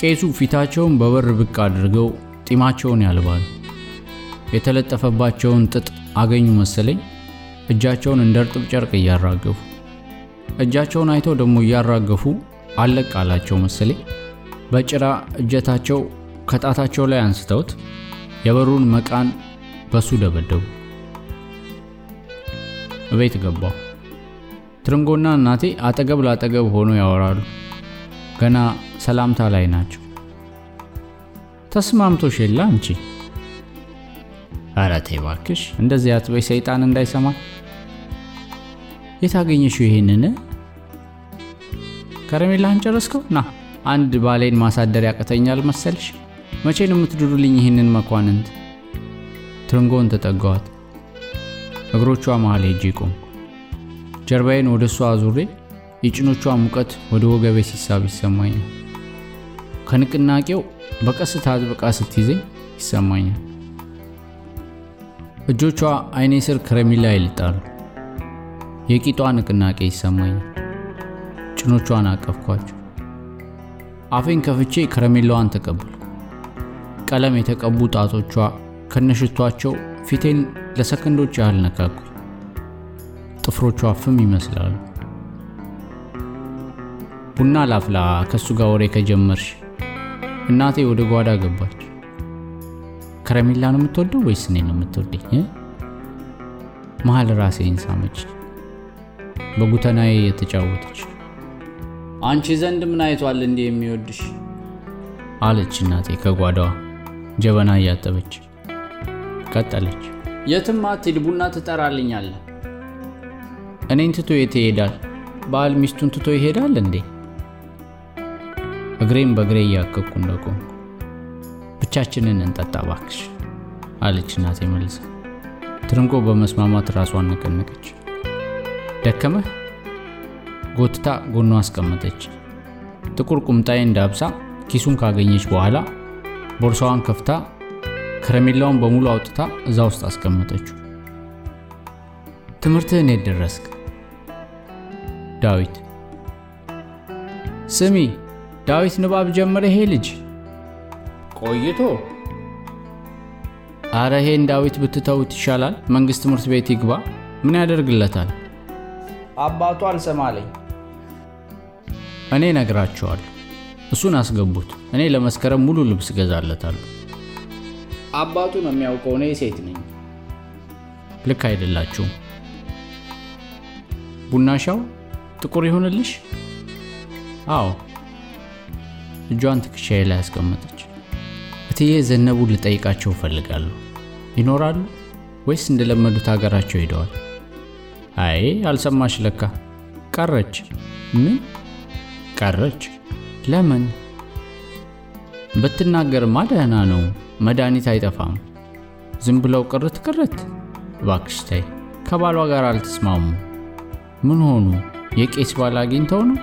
ቄሱ ፊታቸውን በበር ብቅ አድርገው ጢማቸውን ያልባሉ። የተለጠፈባቸውን ጥጥ አገኙ መሰለኝ እጃቸውን እንደ እርጥብ ጨርቅ እያራገፉ እጃቸውን አይተው ደግሞ እያራገፉ አለቅ አላቸው መሰለኝ በጭራ እጀታቸው ከጣታቸው ላይ አንስተውት የበሩን መቃን በሱ ደበደቡ። እቤት ገባሁ። ትርንጎና እናቴ አጠገብ ላጠገብ ሆኖ ያወራሉ። ገና ሰላምታ ላይ ናቸው። ተስማምቶሽ የለ አንቺ? ኧረ ተይ እንደዚህ አትበይ፣ ሰይጣን እንዳይሰማ። የት አገኘሽው ይሄንን? ከረሜላህን ጨረስከው? ና አንድ ባሌን ማሳደር ያቅተኛል መሰልሽ? መቼ ነው የምትድሩልኝ ይህንን መኳንንት? ትርንጎን ተጠጋዋት። እግሮቿ መሃል ሄጄ ቆምኩ። ጀርባዬን ወደ እሷ አዙሬ የጭኖቿ ሙቀት ወደ ወገቤ ሲሳብ ይሰማኛል። ከንቅናቄው በቀስታ አጥብቃ ስትይዘኝ ይሰማኛል። እጆቿ አይኔ ስር ከረሜላ ይልጣሉ። የቂጧ ንቅናቄ ይሰማኛል። ጭኖቿን አቀፍኳቸው። አፌን ከፍቼ ከረሜላዋን ተቀበልኩ። ቀለም የተቀቡ ጣቶቿ ከነሽቷቸው ፊቴን ለሰከንዶች ያህል ነካኩ። ጥፍሮቿ ፍም ይመስላሉ። ቡና ላፍላ ከሱ ጋር ወሬ ከጀመርሽ። እናቴ ወደ ጓዳ ገባች። ከረሜላ ነው የምትወደው ወይስ እኔ ነው የምትወደኝ? መሀል ራሴን ሳመች፣ በጉተናዬ የተጫወተች። አንቺ ዘንድ ምን አይቷል እንዲህ የሚወድሽ አለች እናቴ ከጓዳዋ ጀበና እያጠበች። ቀጠለች። የትም አትሂድ፣ ቡና ትጠራልኛለህ። እኔን ትቶ የት ይሄዳል? ባል ሚስቱን ትቶ ይሄዳል እንዴ? እግሬን በእግሬ እያከኩ እንደቆምኩ ብቻችንን እንጠጣ ባክሽ አለች እናቴ መልሳ። ትርንጎ በመስማማት ራሷን ነቀነቀች። ደከመህ? ጎትታ ጎኗ አስቀመጠች። ጥቁር ቁምጣዬን ዳብሳ ኪሱን ካገኘች በኋላ ቦርሳዋን ከፍታ ከረሜላውን በሙሉ አውጥታ እዛ ውስጥ አስቀመጠችው። ትምህርትህን የት ደረስክ? ዳዊት። ስሚ ዳዊት ንባብ ጀመረ ይሄ ልጅ ቆይቶ። አረ ይሄን ዳዊት ብትተውት ይሻላል። መንግስት ትምህርት ቤት ይግባ። ምን ያደርግለታል? አባቱ አልሰማለኝ። እኔ ነግራቸዋለሁ። እሱን አስገቡት። እኔ ለመስከረም ሙሉ ልብስ እገዛለታለሁ። አባቱ ነው የሚያውቀው። እኔ ሴት ነኝ። ልክ አይደላችሁም። ቡናሻው ጥቁር ይሆንልሽ? አዎ። እጇን ትከሻዬ ላይ ያስቀመጠች። እትዬ ዘነቡ ልጠይቃቸው እፈልጋለሁ። ይኖራሉ ወይስ እንደለመዱት ሀገራቸው ሄደዋል? አይ አልሰማሽ ለካ ቀረች። ምን ቀረች? ለምን? ብትናገርማ ደህና ነው። መድኃኒት አይጠፋም። ዝም ብለው ቅርት ቅርት። እባክሽ ከባሏ ጋር አልተስማሙ። ምን ሆኑ? የቄስ ባል አግኝተው ነው?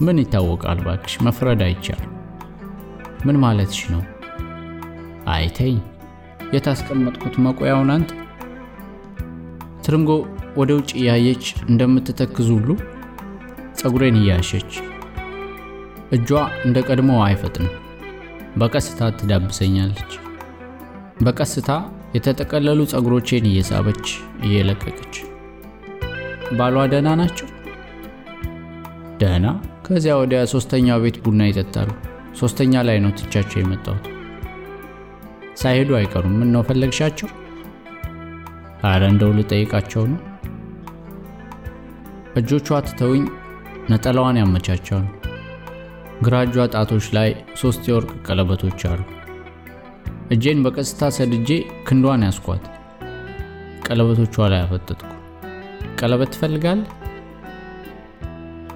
ምን ይታወቃል? እባክሽ መፍረድ አይቻልም። ምን ማለትሽ ነው? አይተኝ የታስቀመጥኩት መቆያውን አንተ ትርንጎ ወደ ውጭ እያየች እንደምትተክዝ ሁሉ ፀጉሬን እያሸች እጇ እንደ ቀድሞ አይፈጥንም። በቀስታ ትዳብሰኛለች። በቀስታ የተጠቀለሉ ፀጉሮቼን እየሳበች እየለቀቀች ባሏ ደህና ናቸው? ደህና። ከዚያ ወዲያ ሶስተኛው ቤት ቡና ይጠጣሉ። ሶስተኛ ላይ ነው ትቻቸው የመጣሁት። ሳይሄዱ አይቀሩም። ምን ነው ፈለግሻቸው? አረ እንደው ልጠይቃቸው ነው። እጆቿ ትተውኝ ነጠላዋን ያመቻቸዋል። ግራ እጇ ጣቶች ላይ ሶስት የወርቅ ቀለበቶች አሉ። እጄን በቀስታ ሰድጄ ክንዷን ያስኳት። ቀለበቶቿ ላይ አፈጠጥኩ። ቀለበት ትፈልጋለህ?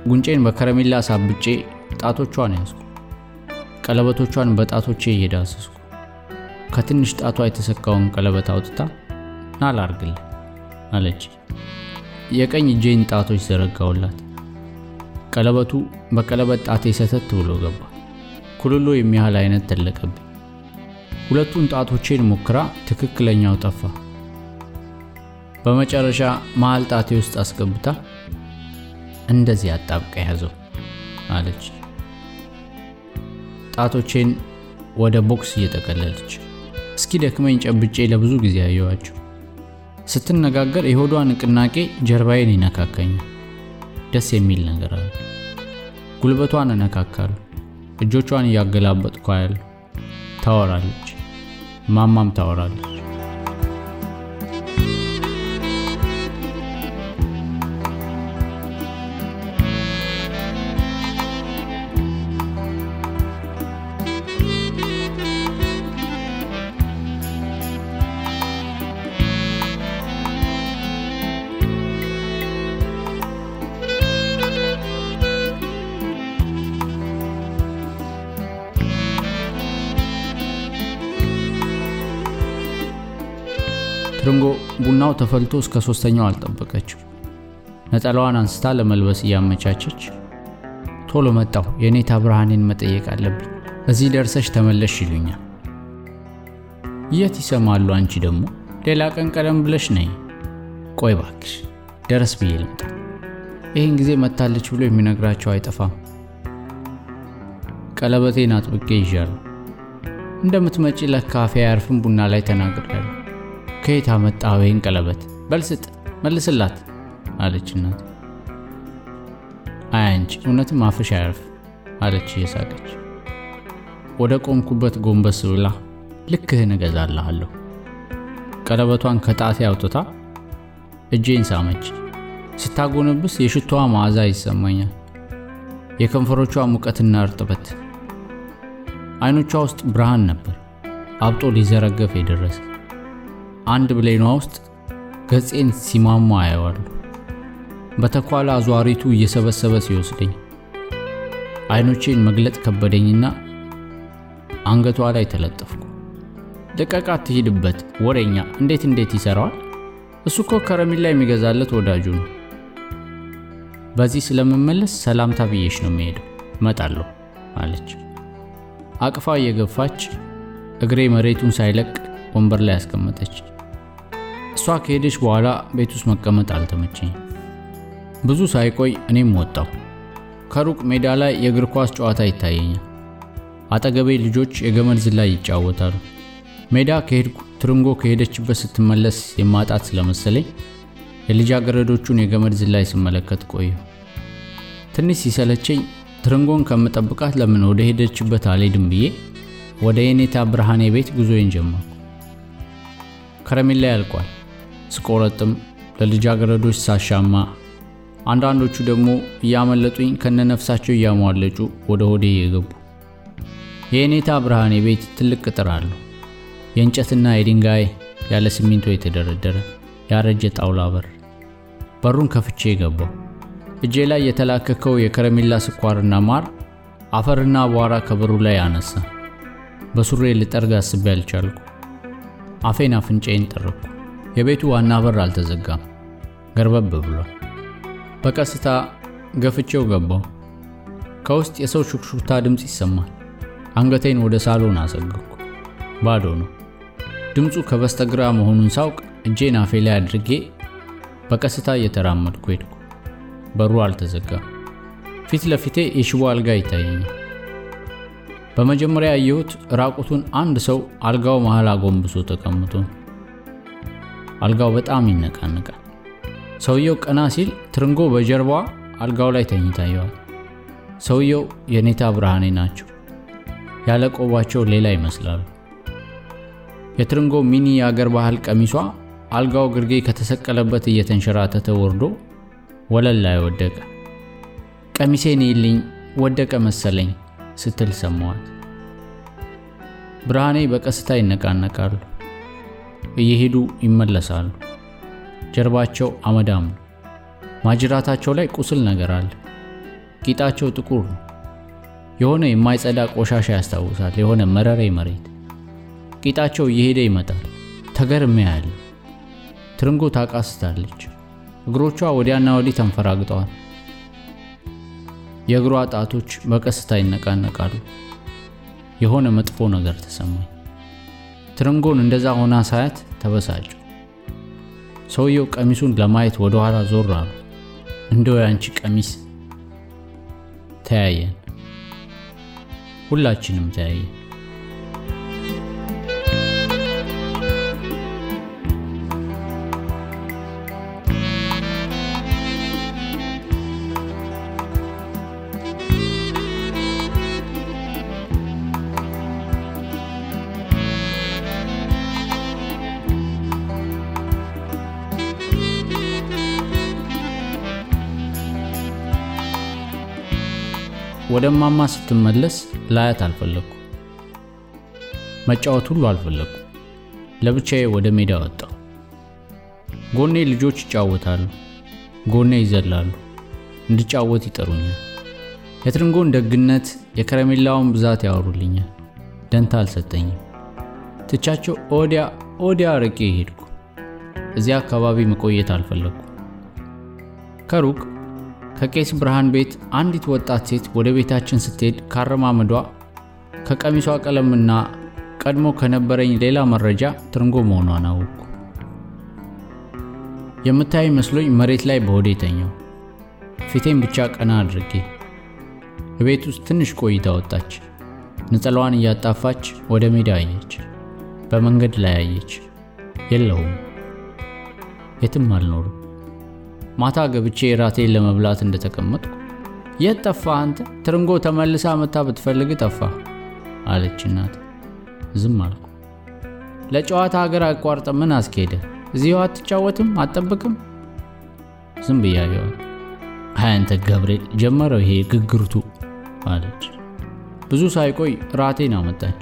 ጉንጬን በከረሜላ ሳብጬ ጣቶቿን ያዝኩ። ቀለበቶቿን በጣቶቼ እየዳሰስኩ ከትንሽ ጣቷ የተሰካውን ቀለበት አውጥታ ና ላርግልህ አለች። የቀኝ እጄን ጣቶች ዘረጋውላት። ቀለበቱ በቀለበት ጣቴ ሰተት ብሎ ገባ። ኩልሎ የሚያህል አይነት ተለቀብኝ። ሁለቱን ጣቶቼን ሞክራ ትክክለኛው ጠፋ። በመጨረሻ መሃል ጣቴ ውስጥ አስገብታ እንደዚህ አጣብቃ ያዘው አለች። ጣቶቼን ወደ ቦክስ እየጠቀለለች እስኪደክመኝ ጨብጬ ለብዙ ጊዜ አየዋቸው። ስትነጋገር የሆዷ ንቅናቄ ጀርባዬን ይነካካኛል። ደስ የሚል ነገር አለ። ጉልበቷን እነካካሉ። እጆቿን እያገላበጥኩ ያሉ ታወራለች። ማማም ታወራለች። ትርንጎ ቡናው ተፈልቶ እስከ ሶስተኛው አልጠበቀችው። ነጠላዋን አንስታ ለመልበስ እያመቻቸች ቶሎ መጣሁ፣ የኔታ ብርሃኔን መጠየቅ አለብኝ፣ እዚህ ደርሰሽ ተመለሽ ይሉኛል። የት ይሰማሉ? አንቺ ደግሞ ሌላ ቀን ቀደም ብለሽ ነይ። ቆይ ባክሽ ደረስ ብዬ ልምጣ። ይህን ጊዜ መታለች ብሎ የሚነግራቸው አይጠፋም። ቀለበቴን አጥብቄ ይዣለሁ። እንደምትመጪ ለካ አፌ አያርፍም ቡና ላይ ተናግሬያለሁ። ከየት አመጣኸው ይህን ቀለበት? በልስጥ መልስላት አለች እናት። አይ አንቺ እውነትም አፍሽ አያርፍ አለች እየሳቀች። ወደ ቆምኩበት ጎንበስ ብላ ልክህን እገዛልሃለሁ። ቀለበቷን ከጣቴ አውጥታ እጄን ሳመች። ስታጎነብስ የሽቶዋ መዓዛ ይሰማኛል፣ የከንፈሮቿ ሙቀትና እርጥበት። አይኖቿ ውስጥ ብርሃን ነበር፣ አብጦ ሊዘረገፍ የደረሰ አንድ ብሌኗ ውስጥ ገጼን ሲሟሟ አየዋለሁ። በተኳላ አዟሪቱ እየሰበሰበ ሲወስደኝ አይኖቼን መግለጥ ከበደኝና አንገቷ ላይ ተለጠፍኩ። ልቀቃት፣ ትሂድበት ወሬኛ። እንዴት እንዴት ይሰራዋል? እሱ እኮ ከረሜላ የሚገዛለት ወዳጁ ነው። በዚህ ስለምመለስ ሰላምታ ብዬሽ ነው የሚሄደው፣ እመጣለሁ አለች። አቅፋ እየገፋች እግሬ መሬቱን ሳይለቅ ወንበር ላይ ያስቀመጠች። እሷ ከሄደች በኋላ ቤት ውስጥ መቀመጥ አልተመቸኝ። ብዙ ሳይቆይ እኔም ወጣሁ። ከሩቅ ሜዳ ላይ የእግር ኳስ ጨዋታ ይታየኛል። አጠገቤ ልጆች የገመድ ዝላይ ይጫወታሉ። ሜዳ ከሄድኩ ትርንጎ ከሄደችበት ስትመለስ የማጣት ስለመሰለኝ የልጃገረዶቹን የገመድ ዝላይ ስመለከት ቆየሁ። ትንሽ ሲሰለቸኝ ትርንጎን ከምጠብቃት ለምን ወደ ሄደችበት አልሄድም ብዬ ወደ የኔታ ብርሃኔ ቤት ጉዞዬን ጀመርኩ። ከረሜላ ያልቋል። ስቆረጥም ለልጃገረዶች ሳሻማ፣ አንዳንዶቹ ደግሞ እያመለጡኝ ከነነፍሳቸው እያሟለጩ ወደ ሆዴ እየገቡ የኔታ ብርሃኔ ቤት ትልቅ ቅጥር አለው። የእንጨትና የድንጋይ ያለ ሲሚንቶ የተደረደረ ያረጀ ጣውላ በር። በሩን ከፍቼ ገባው። እጄ ላይ የተላከከው የከረሜላ ስኳርና ማር አፈርና አቧራ ከበሩ ላይ አነሳ። በሱሬ ልጠርግ አስቤ አልቻልኩ። አፌን አፍንጫዬን ጠረኩ። የቤቱ ዋና በር አልተዘጋም፣ ገርበብ ብሏል። በቀስታ ገፍቼው ገባው። ከውስጥ የሰው ሹክሹክታ ድምፅ ይሰማል። አንገቴን ወደ ሳሎን አሰገኩ። ባዶ ነው። ድምፁ ከበስተግራ መሆኑን ሳውቅ እጄን አፌ ላይ አድርጌ በቀስታ እየተራመድኩ ሄድኩ። በሩ አልተዘጋም። ፊት ለፊቴ የሽቦ አልጋ ይታየኛል። በመጀመሪያ ያየሁት ራቁቱን አንድ ሰው አልጋው መሃል አጎንብሶ ተቀምጦ ነው። አልጋው በጣም ይነቃንቃል። ሰውየው ቀና ሲል ትርንጎ በጀርባዋ አልጋው ላይ ተኝታየዋል። ሰውየው የኔታ ብርሃኔ ናቸው። ያለ ቆባቸው ሌላ ይመስላሉ። የትርንጎ ሚኒ የአገር ባህል ቀሚሷ አልጋው ግርጌ ከተሰቀለበት እየተንሸራተተ ወርዶ ወለል ላይ ወደቀ። ቀሚሴን ይልኝ ወደቀ መሰለኝ ስትል ሰማዋት። ብርሃኔ በቀስታ ይነቃነቃሉ፣ እየሄዱ ይመለሳሉ። ጀርባቸው አመዳም ነው። ማጅራታቸው ላይ ቁስል ነገር አለ። ቂጣቸው ጥቁር ነው። የሆነ የማይጸዳ ቆሻሻ ያስታውሳል። የሆነ መረሬ መሬት። ቂጣቸው እየሄደ ይመጣል። ተገርሜ ያለ ትርንጎ ታቃስታለች። እግሮቿ ወዲያና ወዲህ ተንፈራግጠዋል። የእግሯ ጣቶች በቀስታ ይነቃነቃሉ። የሆነ መጥፎ ነገር ተሰማኝ። ትርንጎን እንደዛ ሆና ሳያት ተበሳጩ። ሰውየው ቀሚሱን ለማየት ወደ ኋላ ዞር አሉ። እንደው ያንቺ ቀሚስ። ተያየን። ሁላችንም ተያየ። ወደ እማማ ስትመለስ ላያት አልፈለግኩ። መጫወት ሁሉ አልፈለግኩ። ለብቻዬ ወደ ሜዳ ወጣሁ። ጎኔ ልጆች ይጫወታሉ፣ ጎኔ ይዘላሉ፣ እንድጫወት ይጠሩኛል። የትርንጎን ደግነት፣ የከረሜላውን ብዛት ያወሩልኛል። ደንታ አልሰጠኝም። ትቻቸው ኦዲያ ኦዲያ ርቄ ሄድኩ። እዚያ አካባቢ መቆየት አልፈለግኩ። ከሩቅ ከቄስ ብርሃን ቤት አንዲት ወጣት ሴት ወደ ቤታችን ስትሄድ ካረማመዷ ከቀሚሷ ቀለምና ቀድሞ ከነበረኝ ሌላ መረጃ ትርንጎ መሆኗን አወቅኩ። የምታይ መስሎኝ መሬት ላይ በሆዴ ተኛው። ፊቴን ብቻ ቀና አድርጌ በቤት ውስጥ ትንሽ ቆይታ ወጣች። ነጠላዋን እያጣፋች ወደ ሜዳ አየች። በመንገድ ላይ አየች። የለሁም፣ የትም አልኖርም። ማታ ገብቼ ራቴን ለመብላት እንደተቀመጥኩ የት ጠፋ አንተ? ትርንጎ ተመልሳ መታ ብትፈልግ ጠፋ አለች እናት። ዝም አልኩ። ለጨዋታ ሀገር አቋርጠ ምን አስኬደ? እዚሁ አትጫወትም? አትጠብቅም? ዝም ብያየዋል። አንተ ገብርኤል ጀመረው ይሄ ግግርቱ አለች። ብዙ ሳይቆይ ራቴን አመጣች።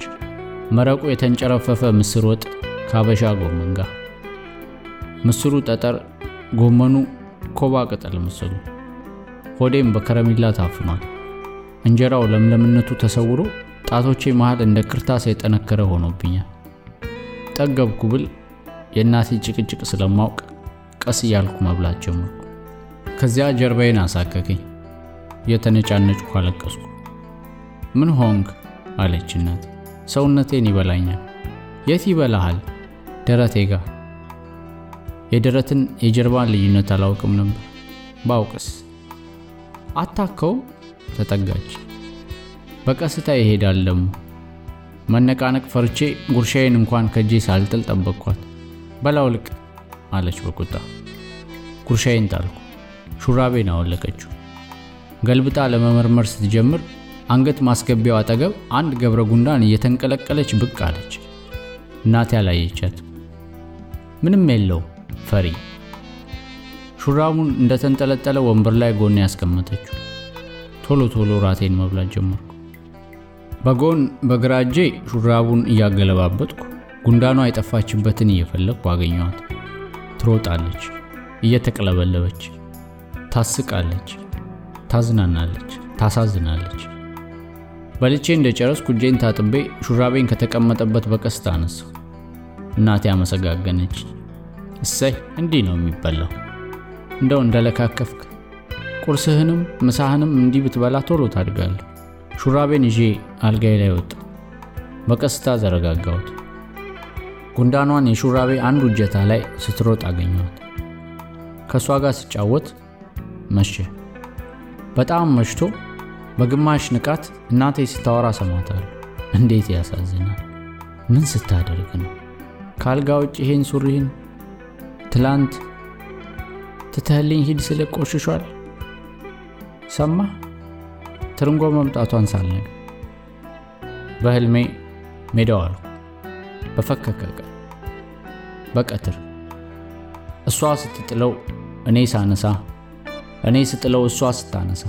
መረቁ የተንጨረፈፈ ምስር ወጥ ከአበሻ ጎመን ጋር፣ ምስሩ ጠጠር፣ ጎመኑ ኮባ ቅጠል መሰሉ። ሆዴም በከረሜላ ታፍኗል። እንጀራው ለምለምነቱ ተሰውሮ ጣቶቼ መሃል እንደ ክርታስ የጠነከረ ሆኖብኛል። ጠገብኩ ብል የእናቴ ጭቅጭቅ ስለማውቅ ቀስ እያልኩ መብላት ጀመርኩ። ከዚያ ጀርባዬን አሳከከኝ። የተነጫነጭኩ አለቀስኩ። ምን ሆንክ አለች እናት። ሰውነቴን ይበላኛል። የት ይበላሃል? ደረቴ ጋር። የደረትን የጀርባን ልዩነት አላውቅም ነበር። ባውቅስ አታከው ተጠጋች። በቀስታ ይሄዳል መነቃነቅ ፈርቼ ጉርሻዬን እንኳን ከጄ ሳልጥል ጠበቅኳት። በላውልቅ አለች በቁጣ። ጉርሻዬን ጣልኩ። ሹራቤን አወለቀችው። ገልብጣ ለመመርመር ስትጀምር አንገት ማስገቢያው አጠገብ አንድ ገብረ ጉንዳን እየተንቀለቀለች ብቅ አለች። እናቴ አላየቻት። ምንም የለው ፈሪ። ሹራቡን እንደተንጠለጠለ ወንበር ላይ ጎን ያስቀመጠችው። ቶሎ ቶሎ ራቴን መብላት ጀመርኩ። በጎን በግራ እጄ ሹራቡን እያገለባበጥኩ ጉንዳኗ የጠፋችበትን እየፈለግኩ አገኘኋት። ትሮጣለች፣ እየተቅለበለበች ታስቃለች፣ ታዝናናለች፣ ታሳዝናለች። በልቼ እንደ ጨረስኩ እጄን ታጥቤ ሹራቤን ከተቀመጠበት በቀስታ አነሳው። እናቴ አመሰጋገነች። እሰይ እንዲህ ነው የሚበላው። እንደው እንደለካከፍክ ቁርስህንም ምሳህንም እንዲህ ብትበላ ቶሎ ታድጋለህ። ሹራቤን ይዤ አልጋዬ ላይ ወጣ። በቀስታ ዘረጋጋሁት። ጉንዳኗን የሹራቤ አንዱ እጀታ ላይ ስትሮጥ አገኘኋት። ከእሷ ጋር ስጫወት መሸ። በጣም መሽቶ በግማሽ ንቃት እናቴ ስታወራ ሰማታለሁ። እንዴት ያሳዝናል! ምን ስታደርግ ነው? ከአልጋ ውጭ ይሄን ሱሪህን ትላንት ትተህልኝ ሂድ ስል ቆሽሿል። ሰማ ትርንጎ መምጣቷን ሳልነግ በህልሜ ሜዳው አልኩ። በፈከከ በቀትር እሷ ስትጥለው እኔ ሳነሳ፣ እኔ ስጥለው እሷ ስታነሳ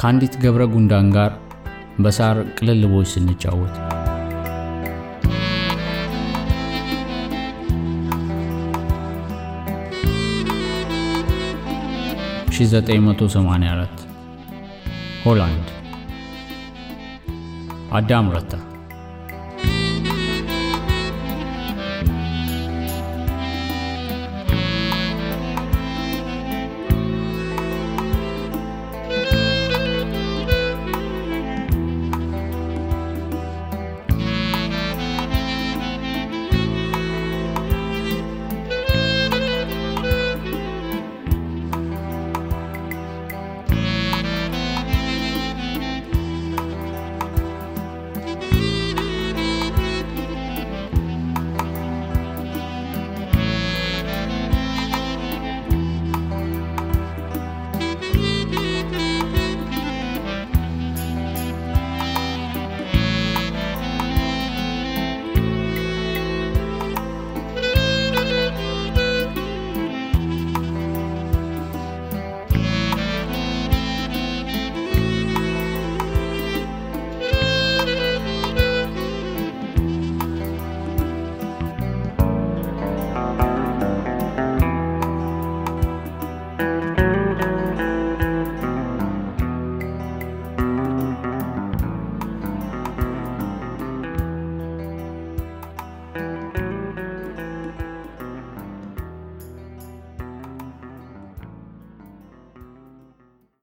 ከአንዲት ገብረ ጉንዳን ጋር በሳር ቅልልቦች ስንጫወት ሺ 984 ሆላንድ። አዳም ረታ